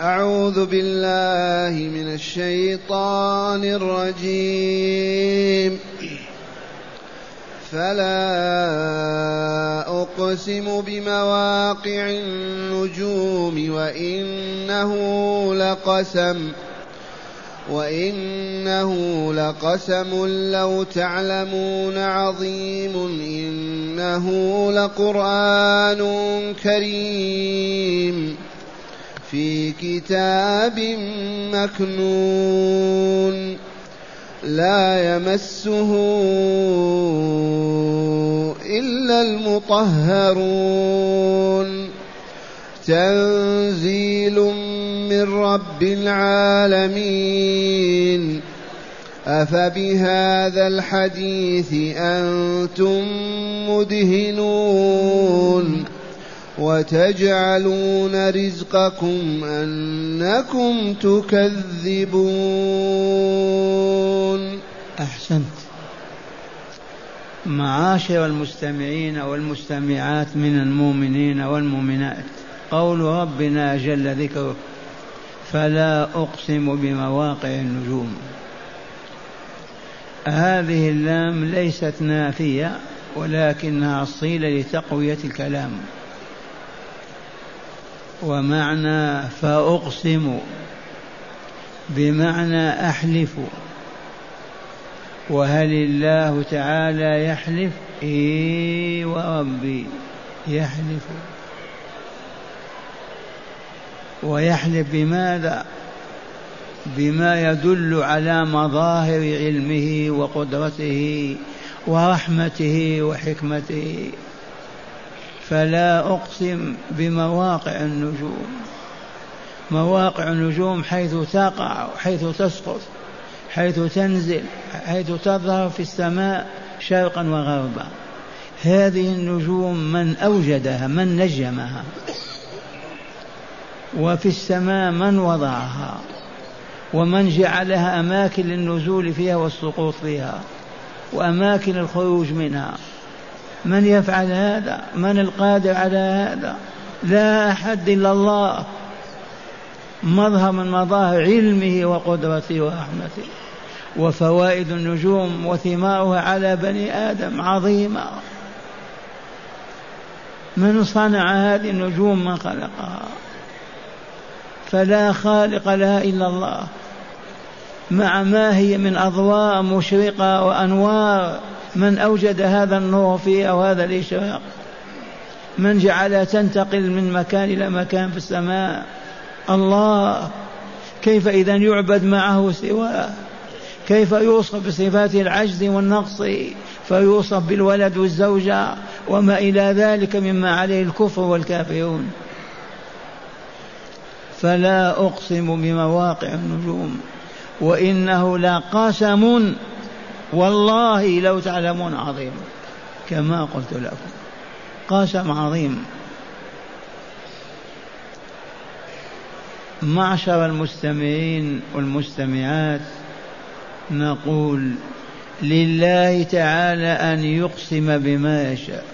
أعوذ بالله من الشيطان الرجيم. فلا أقسم بمواقع النجوم وإنه لقسم وإنه لقسم لو تعلمون عظيم إنه لقرآن كريم. في كتاب مكنون لا يمسه إلا المطهرون. تنزيل من رب العالمين. أفبهذا الحديث أنتم مدهنون. وتجعلون رزقكم أنكم تكذبون. أحسنت. معاشر المستمعين والمستمعات من المؤمنين والمؤمنات قول ربنا جل ذكره فلا أقسم بمواقع النجوم. هذه اللام ليست نافية ولكنها صيلة لتقوية الكلام. ومعنى فأقسم بمعنى أحلف. وهل الله تعالى يحلف؟ إي وربي يحلف. ويحلف بماذا؟ بما يدل على مظاهر علمه وقدرته ورحمته وحكمته. فلا أقسم بمواقع النجوم. مواقع النجوم حيث تقع حيث تسقط حيث تنزل حيث تظهر في السماء شرقا وغربا. هذه النجوم من أوجدها من نجمها. وفي السماء من وضعها. ومن جعلها أماكن للنزول فيها والسقوط فيها. وأماكن الخروج منها. من يفعل هذا؟ من القادر على هذا؟ لا أحد إلا الله. مظهر من مظاهر علمه وقدرته ورحمته. وفوائد النجوم وثمارها على بني آدم عظيمة. من صنع هذه النجوم من خلقها؟ فلا خالق لها إلا الله. مع ما هي من أضواء مشرقة وأنوار من أوجد هذا النور فيها وهذا الإشراق. من جعلها تنتقل من مكان إلى مكان في السماء. الله كيف إذا يعبد معه سواه؟ كيف يوصف بصفات العجز والنقص؟ فيوصف بالولد والزوجة وما إلى ذلك مما عليه الكفر والكافرون. فلا أقسم بمواقع النجوم. وإنه لقسم والله لو تعلمون عظيم. كما قلت لكم قسم عظيم. معشر المستمعين والمستمعات نقول لله تعالى أن يقسم بما يشاء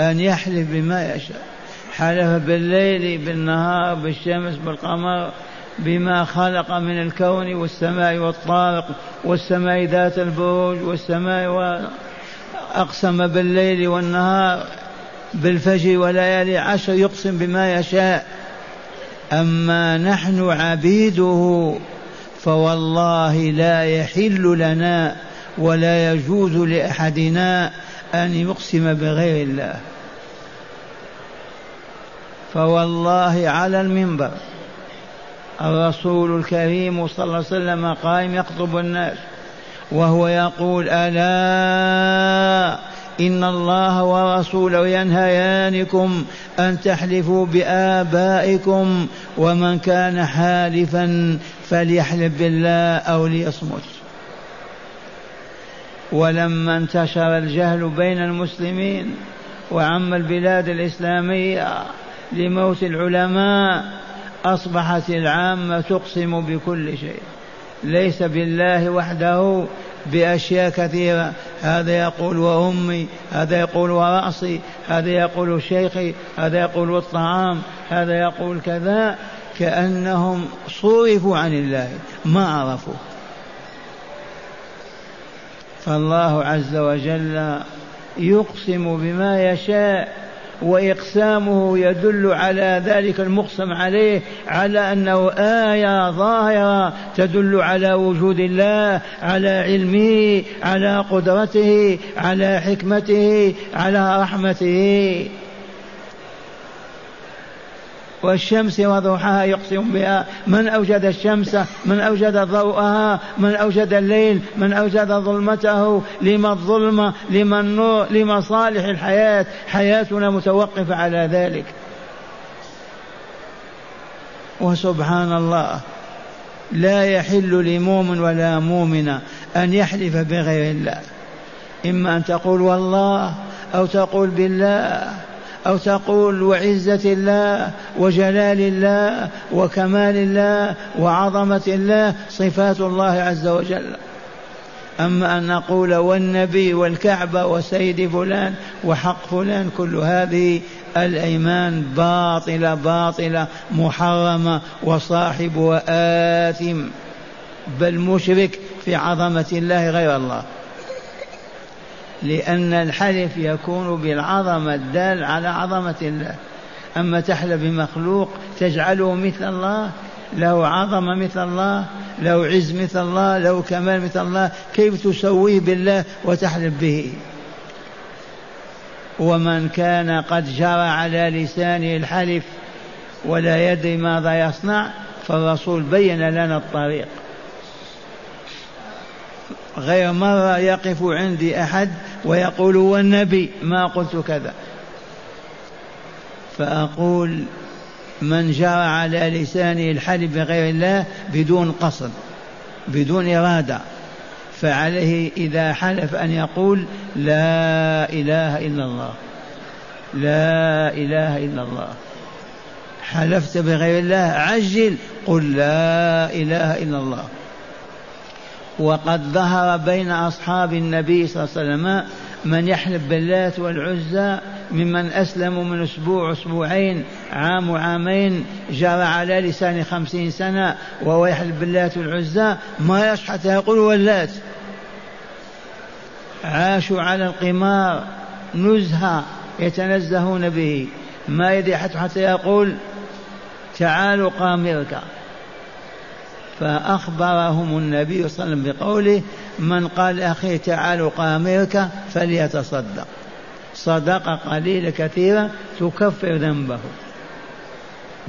أن يحلف بما يشاء. حلف بالليل بالنهار بالشمس بالقمر بما خلق من الكون والسماء والطارق والسماء ذات البروج والسماء وأقسم بالليل والنهار بالفجر وليالي عشر يقسم بما يشاء. أما نحن عبيده فوالله لا يحل لنا ولا يجوز لأحدنا أن يقسم بغير الله. فوالله على المنبر. الرسول الكريم صلى الله عليه وسلم قائم يخطب الناس وهو يقول ألا إن الله ورسوله ينهيانكم أن تحلفوا بآبائكم ومن كان حالفا فليحلف بالله أو ليصمت ولما انتشر الجهل بين المسلمين وعم البلاد الإسلامية لموت العلماء أصبحت العامة تقسم بكل شيء. ليس بالله وحده بأشياء كثيرة. هذا يقول وأمي هذا يقول ورأسي هذا يقول شيخي هذا يقول الطعام هذا يقول كذا كأنهم صرفوا عن الله ما عرفوا. فالله عز وجل يقسم بما يشاء وإقسامه يدل على ذلك المقسم عليه على أنه آية ظاهرة تدل على وجود الله على علمه على قدرته على حكمته على رحمته. والشمس وضحاها يقسم بها. من أوجد الشمس؟ من أوجد ضوءها؟ من أوجد الليل؟ من أوجد ظلمته؟ لما الظلمة لما النور؟ لمصالح الحياة؟ حياتنا متوقفة على ذلك. وسبحان الله لا يحل لمؤمن ولا مؤمنة أن يحلف بغير الله. إما أن تقول والله أو تقول بالله. أو تقول وعزة الله وجلال الله وكمال الله وعظمة الله صفات الله عز وجل. أما أن نقول والنبي والكعبة وسيد فلان وحق فلان كل هذه الأيمان باطلة باطلة محرمة وصاحبها آثم بل مشرك في عظمة الله غير الله. لأن الحلف يكون بالعظمة الدال على عظمة الله. أما تحلف بمخلوق تجعله مثل الله له عظمة مثل الله له عز مثل الله له كمال مثل الله كيف تسويه بالله وتحلف به؟ ومن كان قد جرى على لسانه الحلف ولا يدري ماذا يصنع فالرسول بين لنا الطريق. غير مرة يقف عندي أحد ويقول والنبي ما قلت كذا. فأقول من جرى على لسانه الحلف بغير الله بدون قصد بدون إرادة. فعليه إذا حلف أن يقول لا إله إلا الله لا إله إلا الله. حلفت بغير الله عجل قل لا إله إلا الله. وقد ظهر بين أصحاب النبي صلى الله عليه وسلم من يحلف باللات والعزى ممن أسلموا من أسبوع أسبوعين عام وعامين جرى على لسان خمسين سنة وهو يحلف باللات والعزى ما يشحت يقول واللات. عاشوا على القمار نزهة يتنزهون به. ما يدري حتى يقول تعالوا قامرك. فأخبرهم النبي صلى الله عليه وسلم بقوله من قال أخي تعالوا قامرك فليتصدق. صدقة قليلة كثيرة تكفر ذنبه.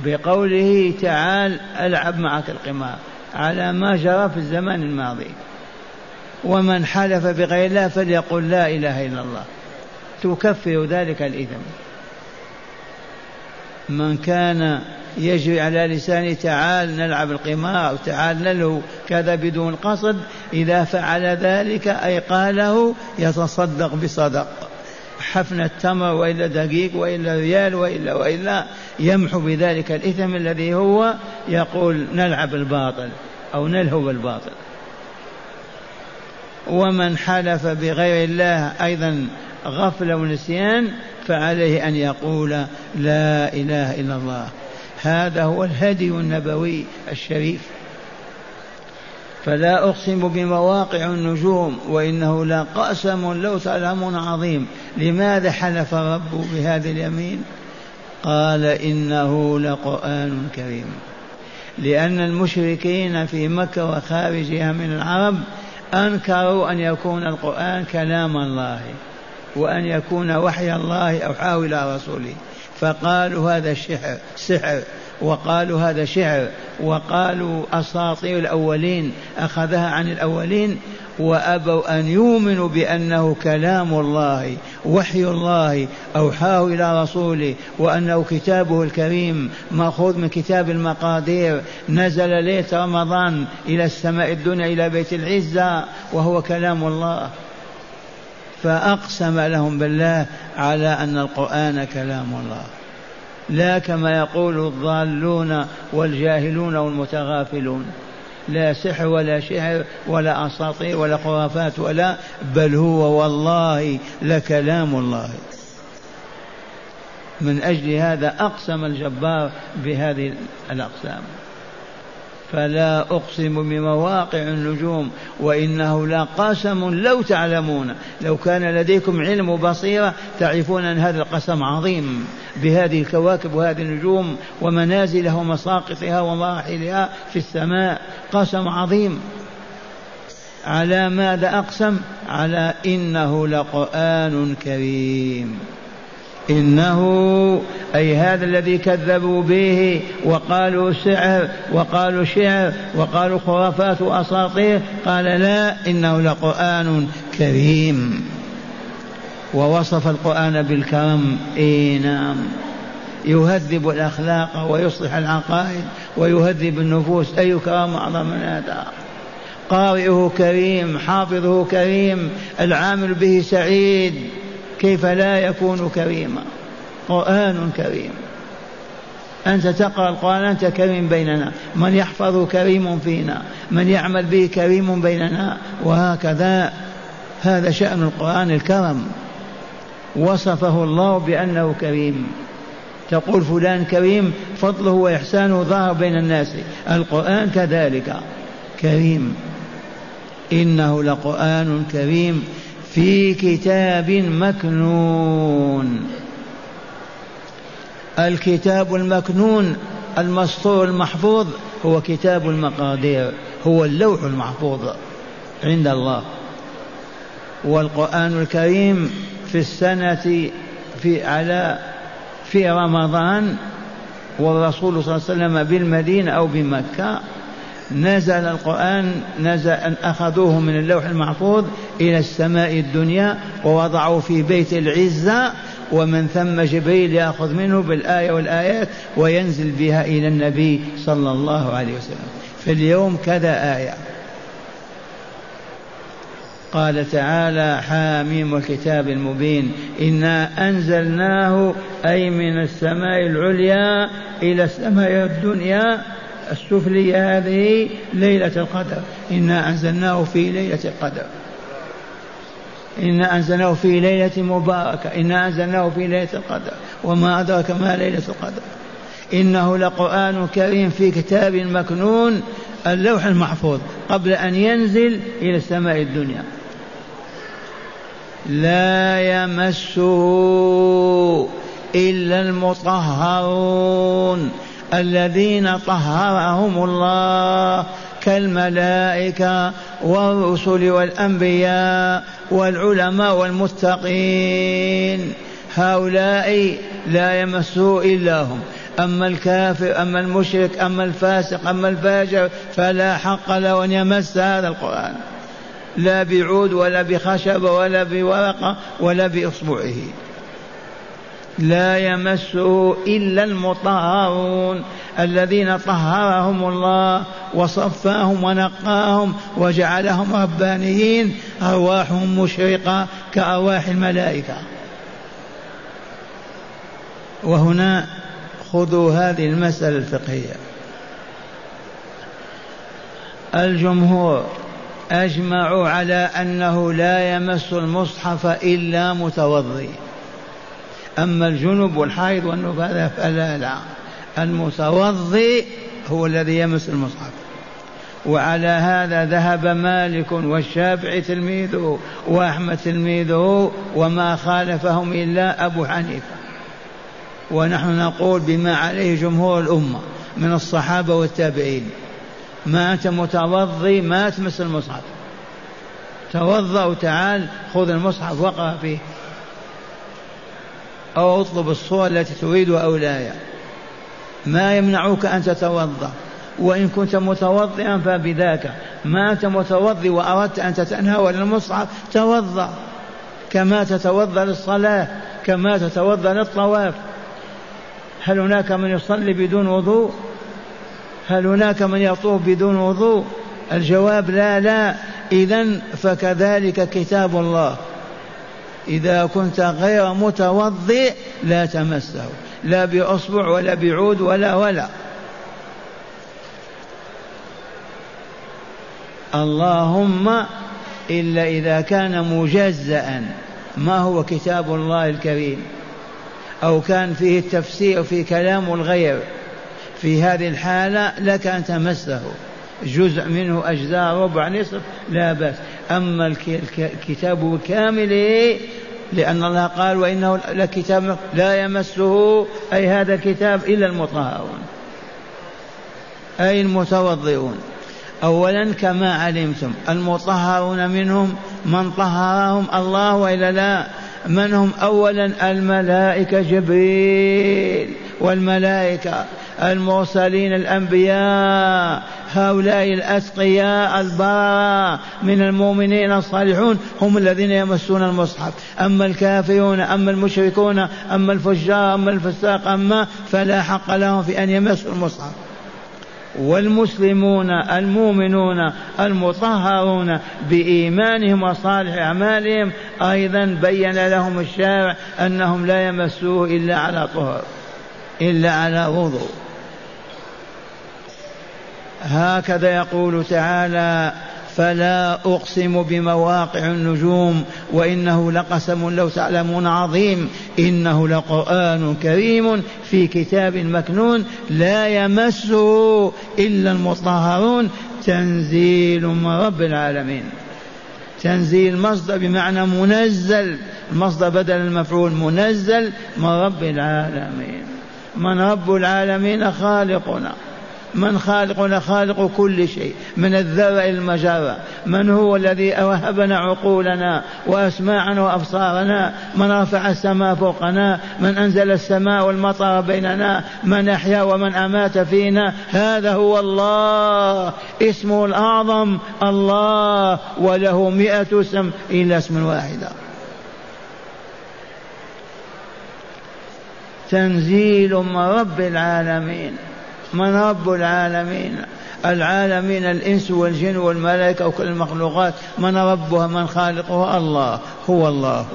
بقوله تعال ألعب معك القمار على ما جرى في الزمان الماضي. ومن حلف بغير الله فليقل لا إله إلا الله. تكفر ذلك الإثم. من كان يجري على لسانه تعال نلعب القمار تعال نلهو. كذا بدون قصد إذا فعل ذلك أي قاله يتصدق بصدق. حفن التمر وإلا دقيق وإلا ريال وإلا وإلا يمحو بذلك الإثم الذي هو يقول نلعب الباطل أو نلهو بالباطل. ومن حلف بغير الله أيضا غفلة ونسيان فعليه أن يقول لا إله إلا الله. هذا هو الهدي النبوي الشريف. فلا أقسم بمواقع النجوم وإنه لقسم لو تعلمون عظيم. لماذا حلف الرب بهذا اليمين؟ قال إنه لقرآن كريم. لأن المشركين في مكة وخارجها من العرب أنكروا أن يكون القرآن كلام الله وأن يكون وحي الله أو حاول رسوله. فقالوا هذا شحر سحر وقالوا هذا شعر وقالوا أساطير الأولين أخذها عن الأولين وأبوا أن يؤمنوا بأنه كلام الله وحي الله أوحاه إلى رسوله وأنه كتابه الكريم مأخوذ من كتاب المقادير نزل ليلة رمضان إلى السماء الدنيا إلى بيت العزة وهو كلام الله. فأقسم لهم بالله على أن القرآن كلام الله. لا كما يقول الضالون والجاهلون والمتغافلون. لا سحر ولا شعر ولا أساطير ولا خرافات ولا بل هو والله لكلام الله. من أجل هذا أقسم الجبار بهذه الأقسام. فلا أقسم بمواقع النجوم وإنه لقسم لو تعلمون. لو كان لديكم علم وبصيرة تعرفون أن هذا القسم عظيم بهذه الكواكب وهذه النجوم ومنازلها ومساقطها ومراحلها في السماء. قسم عظيم. على ماذا أقسم؟ على إنه لقرآن كريم. إنه أي هذا الذي كذبوا به وقالوا سحر وقالوا شعر وقالوا خرافات وأساطير قال لا إنه لقرآن كريم. ووصف القرآن بالكرم إي نعم. يهذب الأخلاق ويصلح العقائد ويهذب النفوس أي كرم أعظم من هذا؟ قارئه كريم حافظه كريم العامل به سعيد. كيف لا يكون كريما؟ قرآن كريم. أنت تقرأ القرآن أنت كريم بيننا. من يحفظ كريم فينا. من يعمل به كريم بيننا. وهكذا. هذا شأن القرآن الكرم. وصفه الله بأنه كريم. تقول فلان كريم فضله وإحسانه ظهر بين الناس. القرآن كذلك. كريم. إنه لقرآن كريم. في كتاب مكنون. الكتاب المكنون المسطور المحفوظ هو كتاب المقادير هو اللوح المحفوظ عند الله. والقرآن الكريم في السنة في على في رمضان والرسول صلى الله عليه وسلم بالمدينة أو بمكة نزل القرآن نزل أن أخذوه من اللوح المحفوظ إلى السماء الدنيا ووضعوا في بيت العزة ومن ثم جبريل يأخذ منه بالآية والآيات وينزل بها إلى النبي صلى الله عليه وسلم. في اليوم كذا آية. قال تعالى حاميم الكتاب المبين. إنا أنزلناه أي من السماء العليا إلى السماء الدنيا السفلية هذه ليلة القدر. إنا أنزلناه في ليلة القدر. إنا أنزلناه في ليلة مباركة. إنا أنزلناه في ليلة القدر. وما أدرك ما ليلة القدر. إنه لقرآن كريم في كتاب مكنون اللوح المحفوظ قبل أن ينزل إلى السماء الدنيا. لا يمسه إلا المطهرون. الذين طهرهم الله كالملائكة والرسل والأنبياء والعلماء والمتقين. هؤلاء لا يمسه إلا هم. أما الكافر أما المشرك أما الفاسق أما الفاجر فلا حق له أن يمس هذا القرآن. لا بعود ولا بخشب ولا بورقة ولا بإصبعه. لا يمسه إلا المطهرون الذين طهرهم الله وصفاهم ونقاهم وجعلهم ربانيين. أرواحهم مشرقة كأرواح الملائكة. وهنا خذوا هذه المسألة الفقهية. الجمهور أجمعوا على أنه لا يمس المصحف إلا متوضئ. أما الجنب والحائض والنفاذ فلا لا. المتوضئ هو الذي يمس المصحف. وعلى هذا ذهب مالك والشافعي تلميذه وأحمد تلميذه وما خالفهم إلا أبو حنيفة. ونحن نقول بما عليه جمهور الأمة من الصحابة والتابعين ما أنت متوضي ما تمس المصحف. توضأ وتعال خذ المصحف واقرأ فيه. أو أطلب الصور التي تريدها أو لا. ما يمنعك أن تتوضأ. وإن كنت متوضئا فبذاك. ما أنت متوضئ وأردت أن تتناول المصحف توضأ. كما تتوضأ للصلاة كما تتوضأ للطواف. هل هناك من يصلي بدون وضوء؟ هل هناك من يطوف بدون وضوء؟ الجواب لا لا. إذا فكذلك كتاب الله. إذا كنت غير متوضئ لا تمسه لا بأصبع ولا بعود ولا ولا. اللهم إلا إذا كان مجزأ ما هو كتاب الله الكريم؟ أو كان فيه التفسير في كلام الغير في هذه الحالة لك أن تمسه. جزء منه أجزاء ربع نصف لا بأس. أما الكتاب كامله لأن الله قال وإنه لكتاب لا يمسه أي هذا الكتاب إلا المطهرون أي المتوضئون. أولا كما علمتم المطهرون منهم من طهرهم الله وإلا لا من هم أولا؟ الملائكة جبريل والملائكة. المرسلين الأنبياء هؤلاء الأتقياء البراء من المؤمنين الصالحون هم الذين يمسون المصحف. أما الكافرون أما المشركون أما الفجار أما الفساق أما فلا حق لهم في أن يمسوا المصحف. والمسلمون المؤمنون المطهرون بإيمانهم وصالح أعمالهم أيضا بين لهم الشارع أنهم لا يمسوه إلا على طهر. إلا على وضوء. هكذا يقول تعالى فلا أقسم بمواقع النجوم وإنه لقسم لو تعلمون عظيم. إنه لقرآن كريم في كتاب مكنون لا يمسه إلا المطهرون. تنزيل من رب العالمين. تنزيل مصدر بمعنى منزل مصدر بدل المفعول منزل من رب العالمين. من رب العالمين خالقنا. من خالقنا خالق كل شيء من الذرة إلى المجرة من هو الذي وهبنا عقولنا وأسماعنا وأبصارنا من رفع السماء فوقنا من أنزل السماء والمطر بيننا من أحيا ومن أمات فينا. هذا هو الله اسمه الأعظم الله وله مئة اسم إلا اسم واحدة. تنزيل من رب العالمين من رب العالمين العالمين الإنس والجن والملائكة وكل المخلوقات من ربها من خالقها؟ الله هو الله.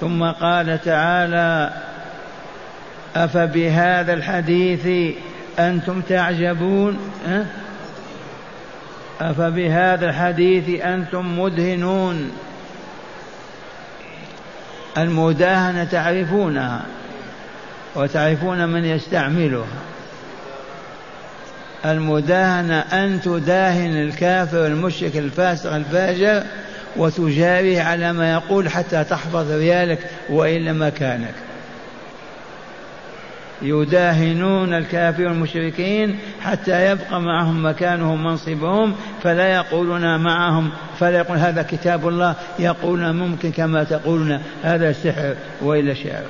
ثم قال تعالى أفبهذا الحديث أنتم تعجبون؟ أفبهذا الحديث أنتم مدهنون. المداهنة تعرفونها وتعرفون من يستعملها. المداهنة أن تداهن الكافر المشرك الفاسق الفاجر وتجاريه على ما يقول حتى تحفظ ريالك وإلا مكانك يداهنون الكافر المشركين حتى يبقى معهم مكانهم منصبهم فلا يقولون معهم فلا يقول هذا كتاب الله يقولون ممكن كما تقولون هذا سحر وإلا شعر.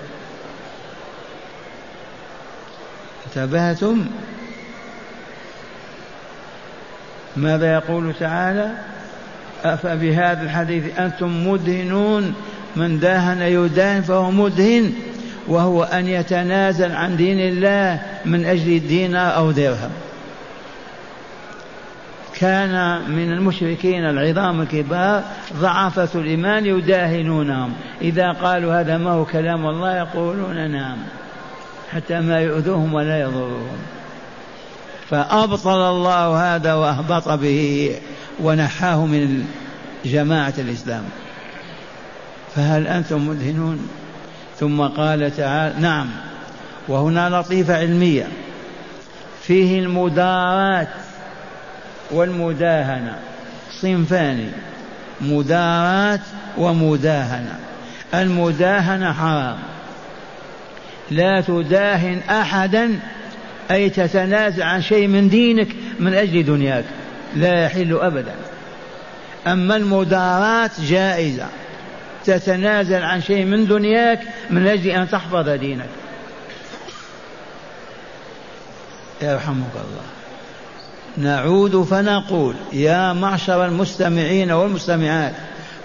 انتبهتم؟ ماذا يقول تعالى؟ أفبهذا الحديث أنتم مدهنون من داهن يداهن فهو مدهن. وهو أن يتنازل عن دين الله من أجل دينار أو درهم. كان من المشركين العظام الكبار ضعفة الإيمان يداهنونهم. إذا قالوا هذا ما هو كلام الله يقولون نعم حتى ما يؤذوهم ولا يضرهم. فأبطل الله هذا وأهبط به ونحاه من جماعة الإسلام. فهل أنتم مدهنون؟ ثم قال تعالى نعم وهنا لطيفة علمية. فيه المدارات والمداهنة. صنفان مدارات ومداهنة. المداهنة حرام. لا تداهن احدا أي تتنازع عن شيء من دينك من أجل دنياك. لا يحل ابدا. أما المدارات جائزة. تتنازل عن شيء من دنياك من أجل أن تحفظ دينك. يرحمك الله. نعود فنقول يا معشر المستمعين والمستمعات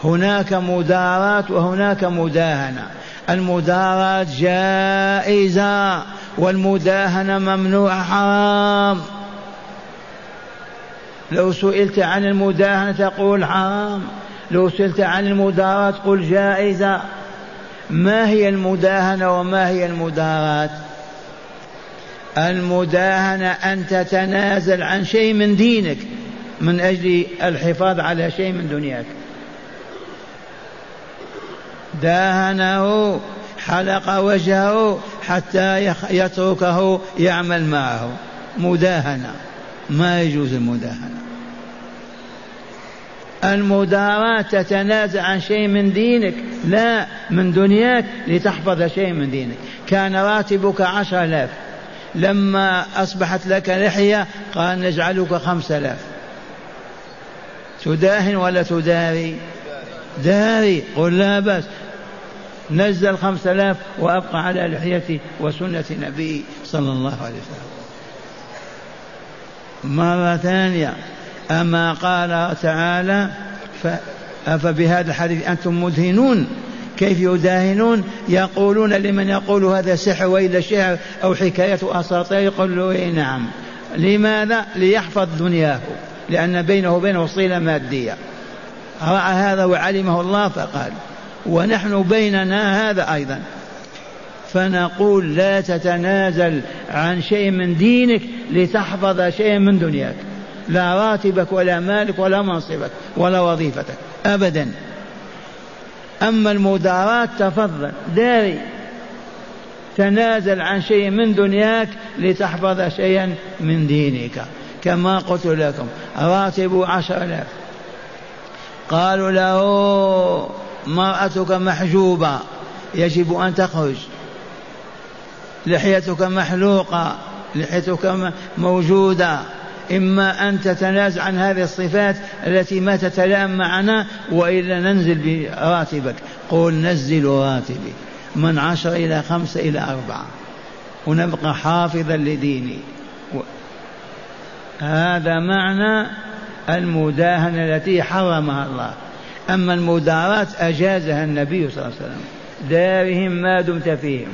هناك مدارات وهناك مداهنة. المداراة جائزة والمداهنة ممنوعة حرام. لو سئلت عن المداهنة تقول حرام. لو سئلت عن المداراة قل جائزة. ما هي المداهنة وما هي المداراة؟ المداهنة أن تتنازل عن شيء من دينك من أجل الحفاظ على شيء من دنياك. داهنه حلق وجهه حتى يتركه يعمل معه. مداهنة. ما يجوز المداهنة. المداراة تتنازع عن شيء من دينك لا من دنياك لتحفظ شيء من دينك. كان راتبك عشر آلاف. لما أصبحت لك لحية قال نجعلك خمس آلاف. تداهن ولا تداري؟ داري. قل لا بأس. نزل خمس آلاف وأبقى على لحيتي وسنة نبي صلى الله عليه وسلم. مرة ثانية. أما قال تعالى أفبهذا الحديث أنتم مدهنون؟ كيف يداهنون؟ يقولون لمن يقول هذا سحر وإلا شعر أو حكاية أساطير يقول له إيه نعم. لماذا؟ ليحفظ دنياه لأن بينه وبينه صلة مادية. رأى هذا وعلمه الله فقال ونحن بيننا هذا أيضا. فنقول لا تتنازل عن شيء من دينك لتحفظ شيء من دنياك. لا راتبك ولا مالك ولا منصبك ولا وظيفتك. أبدا. أما المداراة تفضل. داري. تنازل عن شيء من دنياك لتحفظ شيئا من دينك. كما قلت لكم راتب عشر آلاف. قالوا له مرأتك محجوبة يجب أن تخرج. لحيتك محلوقة لحيتك موجودة. إما أن تتنازع عن هذه الصفات التي ما تتلائم معنا وإلا ننزل براتبك. قل نزل راتبي من عشر إلى خمسة إلى أربعة. ونبقى حافظا لديني. هذا معنى المداهنة التي حرمها الله. أما المداراة أجازها النبي صلى الله عليه وسلم. دارهم ما دمت فيهم.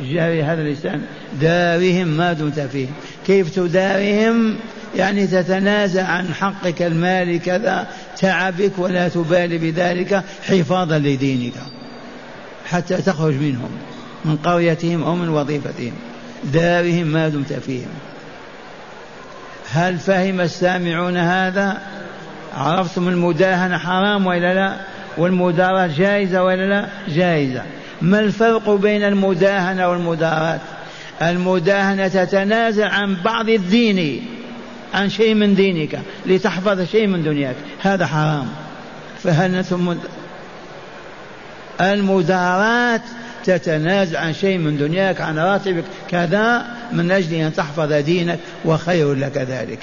جاري هذا اللسان دارهم ما دمت فيهم. كيف تدارهم؟ يعني تتنازع عن حقك المالي كذا تعبك ولا تبالي بذلك حفاظا لدينك حتى تخرج منهم من قريتهم أو من وظيفتهم دارهم ما دمت فيهم. هل فهم السامعون هذا؟ عرفتم المداهنة حرام ولا لا؟ والمداراة جائزة ولا لا؟ جائزة. ما الفرق بين المداهنة والمداراة؟ المداهنة تتنازع عن بعض الدين. عن شيء من دينك لتحفظ شيء من دنياك. هذا حرام. فهل نتم المداراة تتنازع عن شيء من دنياك عن راتبك. كذا من أجل أن تحفظ دينك وخير لك ذلك.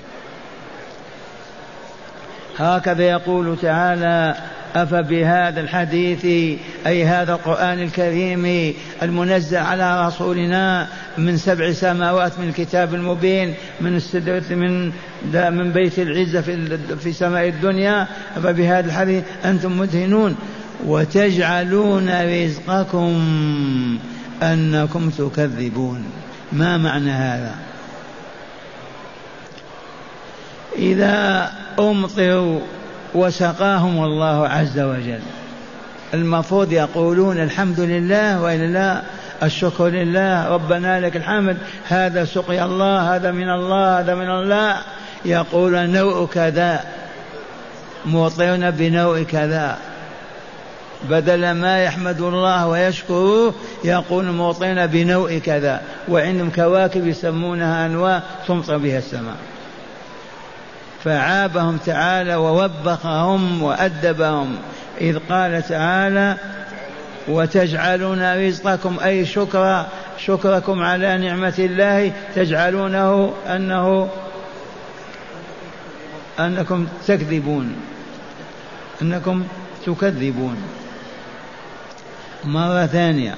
هكذا يقول تعالى أفبهذا الحديث أي هذا القرآن الكريم المنزل على رسولنا من سبع سماوات من الكتاب المبين من من من بيت العزة في في سماء الدنيا. أفبهذا الحديث أنتم مدهنون وتجعلون رزقكم أنكم تكذبون. ما معنى هذا؟ إذا أمطروا وسقاهم الله عز وجل. المفروض يقولون الحمد لله وإلا لا الشكر لله ربنا لك الحمد هذا سقي الله هذا من الله هذا من الله. يقول نوع كذا مطرنا بنوع كذا. بدل ما يحمد الله ويشكره يقول مطرنا بنوع كذا. وعندهم كواكب يسمونها أنواع تمطر بها السماء. فعابهم تعالى ووبخهم وأدبهم. إذ قال تعالى وتجعلون رزقكم. أي شكر شكركم على نعمة الله. تجعلونه أنه أنكم تكذبون أنكم تكذبون. مرة ثانية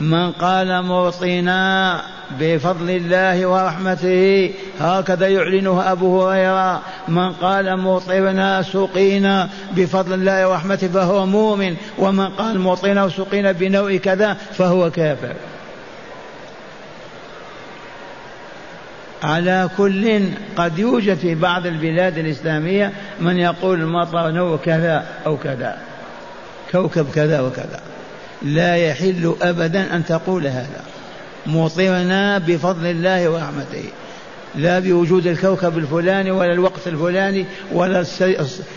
من قال معطينا بفضل الله ورحمته. هكذا يعلنه أبو هريرة. من قال مطرنا سقينا بفضل الله ورحمته فهو مؤمن. ومن قال مطرنا وسقينا بنوع كذا فهو كافر. على كل قد يوجد في بعض البلاد الإسلامية من يقول المطر نوع كذا أو كذا. كوكب كذا وكذا. لا يحل أبدا أن تقول هذا. مطرنا بفضل الله ورحمته. لا بوجود الكوكب الفلاني ولا الوقت الفلاني ولا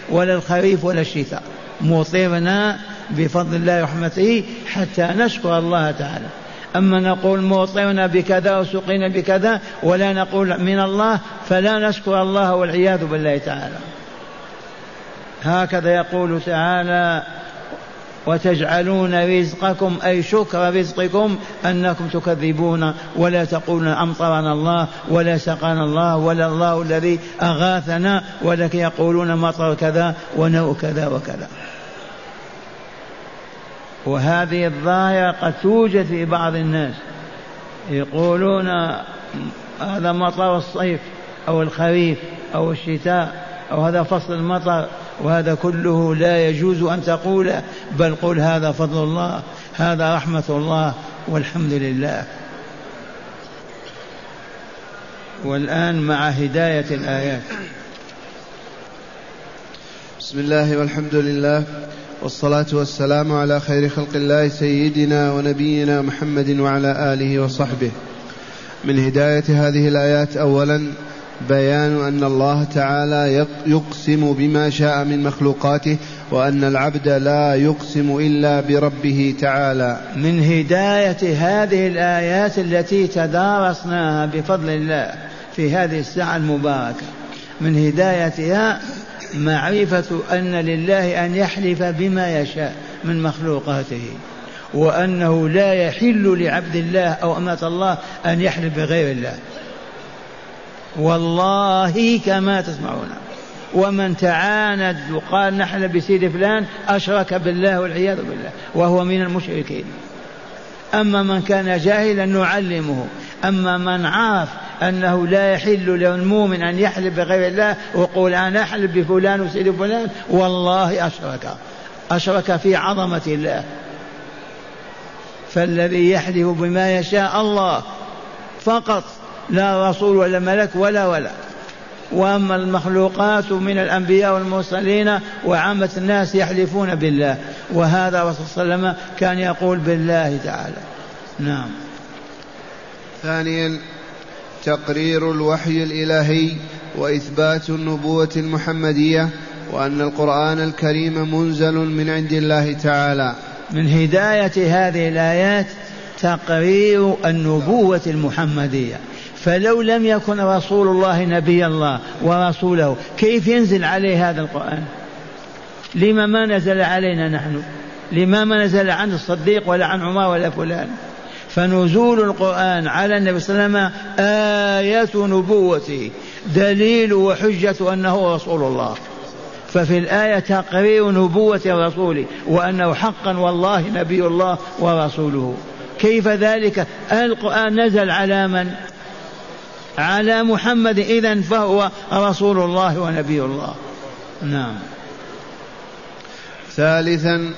ولا الخريف ولا الشتاء. مطرنا بفضل الله ورحمته حتى نشكر الله تعالى. أما نقول موطئنا بكذا وسقينا بكذا ولا نقول من الله فلا نشكر الله والعياذ بالله تعالى. هكذا يقول تعالى وتجعلون رزقكم أي شكر رزقكم أنكم تكذبون ولا تقولون أمطرنا الله ولا سقانا الله ولا الله الذي أغاثنا ولكن يقولون مطر كذا ونوء كذا وكذا. وهذه الظاهرة قد توجد في بعض الناس. يقولون هذا مطر الصيف أو الخريف أو الشتاء أو هذا فصل المطر وهذا كله لا يجوز أن تقول بل قل هذا فضل الله هذا رحمة الله والحمد لله. والآن مع هداية الآيات. بسم الله والحمد لله والصلاة والسلام على خير خلق الله سيدنا ونبينا محمد وعلى آله وصحبه. من هداية هذه الآيات أولا بيان أن الله تعالى يقسم بما شاء من مخلوقاته وأن العبد لا يقسم إلا بربه تعالى. من هداية هذه الآيات التي تدارسناها بفضل الله في هذه الساعة المباركة. من هدايتها معرفة أن لله أن يحلف بما يشاء من مخلوقاته وأنه لا يحل لعبد الله أو أمة الله أن يحلف بغير الله. والله كما تسمعون. ومن تعاند وقال نحن بسيد فلان أشرك بالله والعياذ بالله وهو من المشركين. أما من كان جاهلا نعلمه. أما من عرف أنه لا يحل للمؤمن أن يحلف بغير الله ويقول أنا أحلف بفلان وسيد فلان والله أشرك. أشرك في عظمة الله. فالذي يحلف بما يشاء الله فقط لا رسول ولا ملك ولا ولا. وأما المخلوقات من الأنبياء والمرسلين وعامة الناس يحلفون بالله. وهذا الرسول صلى الله عليه وسلم كان يقول بالله تعالى. نعم. ثانيا تقرير الوحي الإلهي وإثبات النبوة المحمدية وأن القرآن الكريم منزل من عند الله تعالى. من هداية هذه الآيات تقرير النبوة المحمدية. فلو لم يكن رسول الله نبي الله ورسوله كيف ينزل عليه هذا القرآن؟ لما ما نزل علينا نحن؟ لما ما نزل عن الصديق ولا عن عمر ولا فلان؟ فنزول القرآن على النبي صلى الله عليه وسلم آية نبوته دليل وحجة أنه رسول الله. ففي الآية تقرير نبوة الرسول وأنه حقا والله نبي الله ورسوله. كيف ذلك؟ القرآن نزل على من؟ على محمد إذا فهو رسول الله ونبي الله. نعم. ثالثا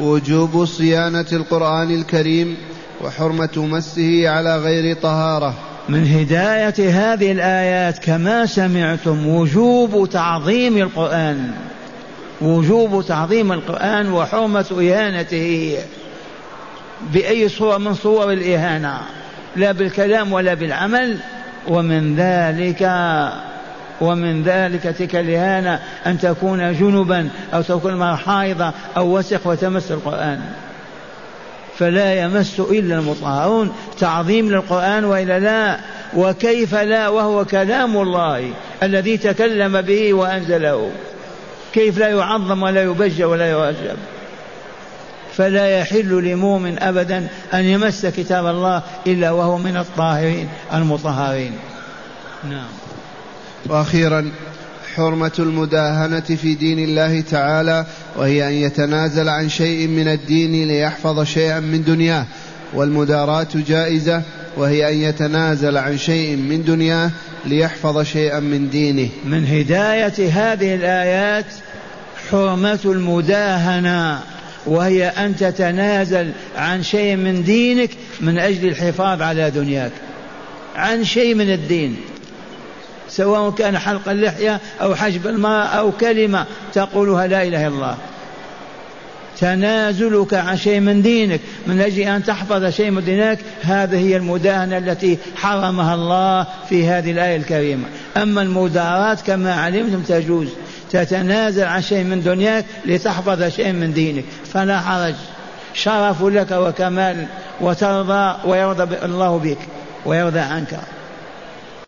وجوب صيانة القرآن الكريم وحرمة مسه على غير طهارة. من هداية هذه الآيات كما سمعتم وجوب تعظيم القرآن. وجوب تعظيم القرآن وحرمة إهانته بأي صورة من صور الإهانة. لا بالكلام ولا بالعمل. ومن ذلك ومن ذلك تلك الإهانة أن تكون جنبا أو تكون حائضة أو وسخ وتمس القرآن. فلا يمس إلا المطهرون تعظيم للقرآن وإلا لا؟ وكيف لا؟ وهو كلام الله الذي تكلم به وأنزله. كيف لا يعظم ولا يبجى ولا يرجب فلا يحل لمؤمن أبدا أن يمس كتاب الله إلا وهو من الطاهرين المطهرين. نعم. وأخيرا حرمة المداهنة في دين الله تعالى وهي أن يتنازل عن شيء من الدين ليحفظ شيئا من دنياه. والمداراة جائزة وهي أن يتنازل عن شيء من دنياه ليحفظ شيئا من دينه. من هداية هذه الآيات حرمة المداهنة. وهي أن تتنازل عن شيء من دينك من أجل الحفاظ على دنياك. عن شيء من الدين. سواء كان حلق اللحية أو حجب الماء أو كلمة تقولها لا إله إلا الله. تنازلك عن شيء من دينك من أجل أن تحفظ شيء من دينك هذه هي المداهنة التي حرمها الله في هذه الآية الكريمة. أما المداراة كما علمتم تجوز. تتنازل عن شيء من دنياك لتحفظ شيء من دينك. فلا حرج. شرف لك وكمال وترضى ويرضى الله بك ويرضى عنك.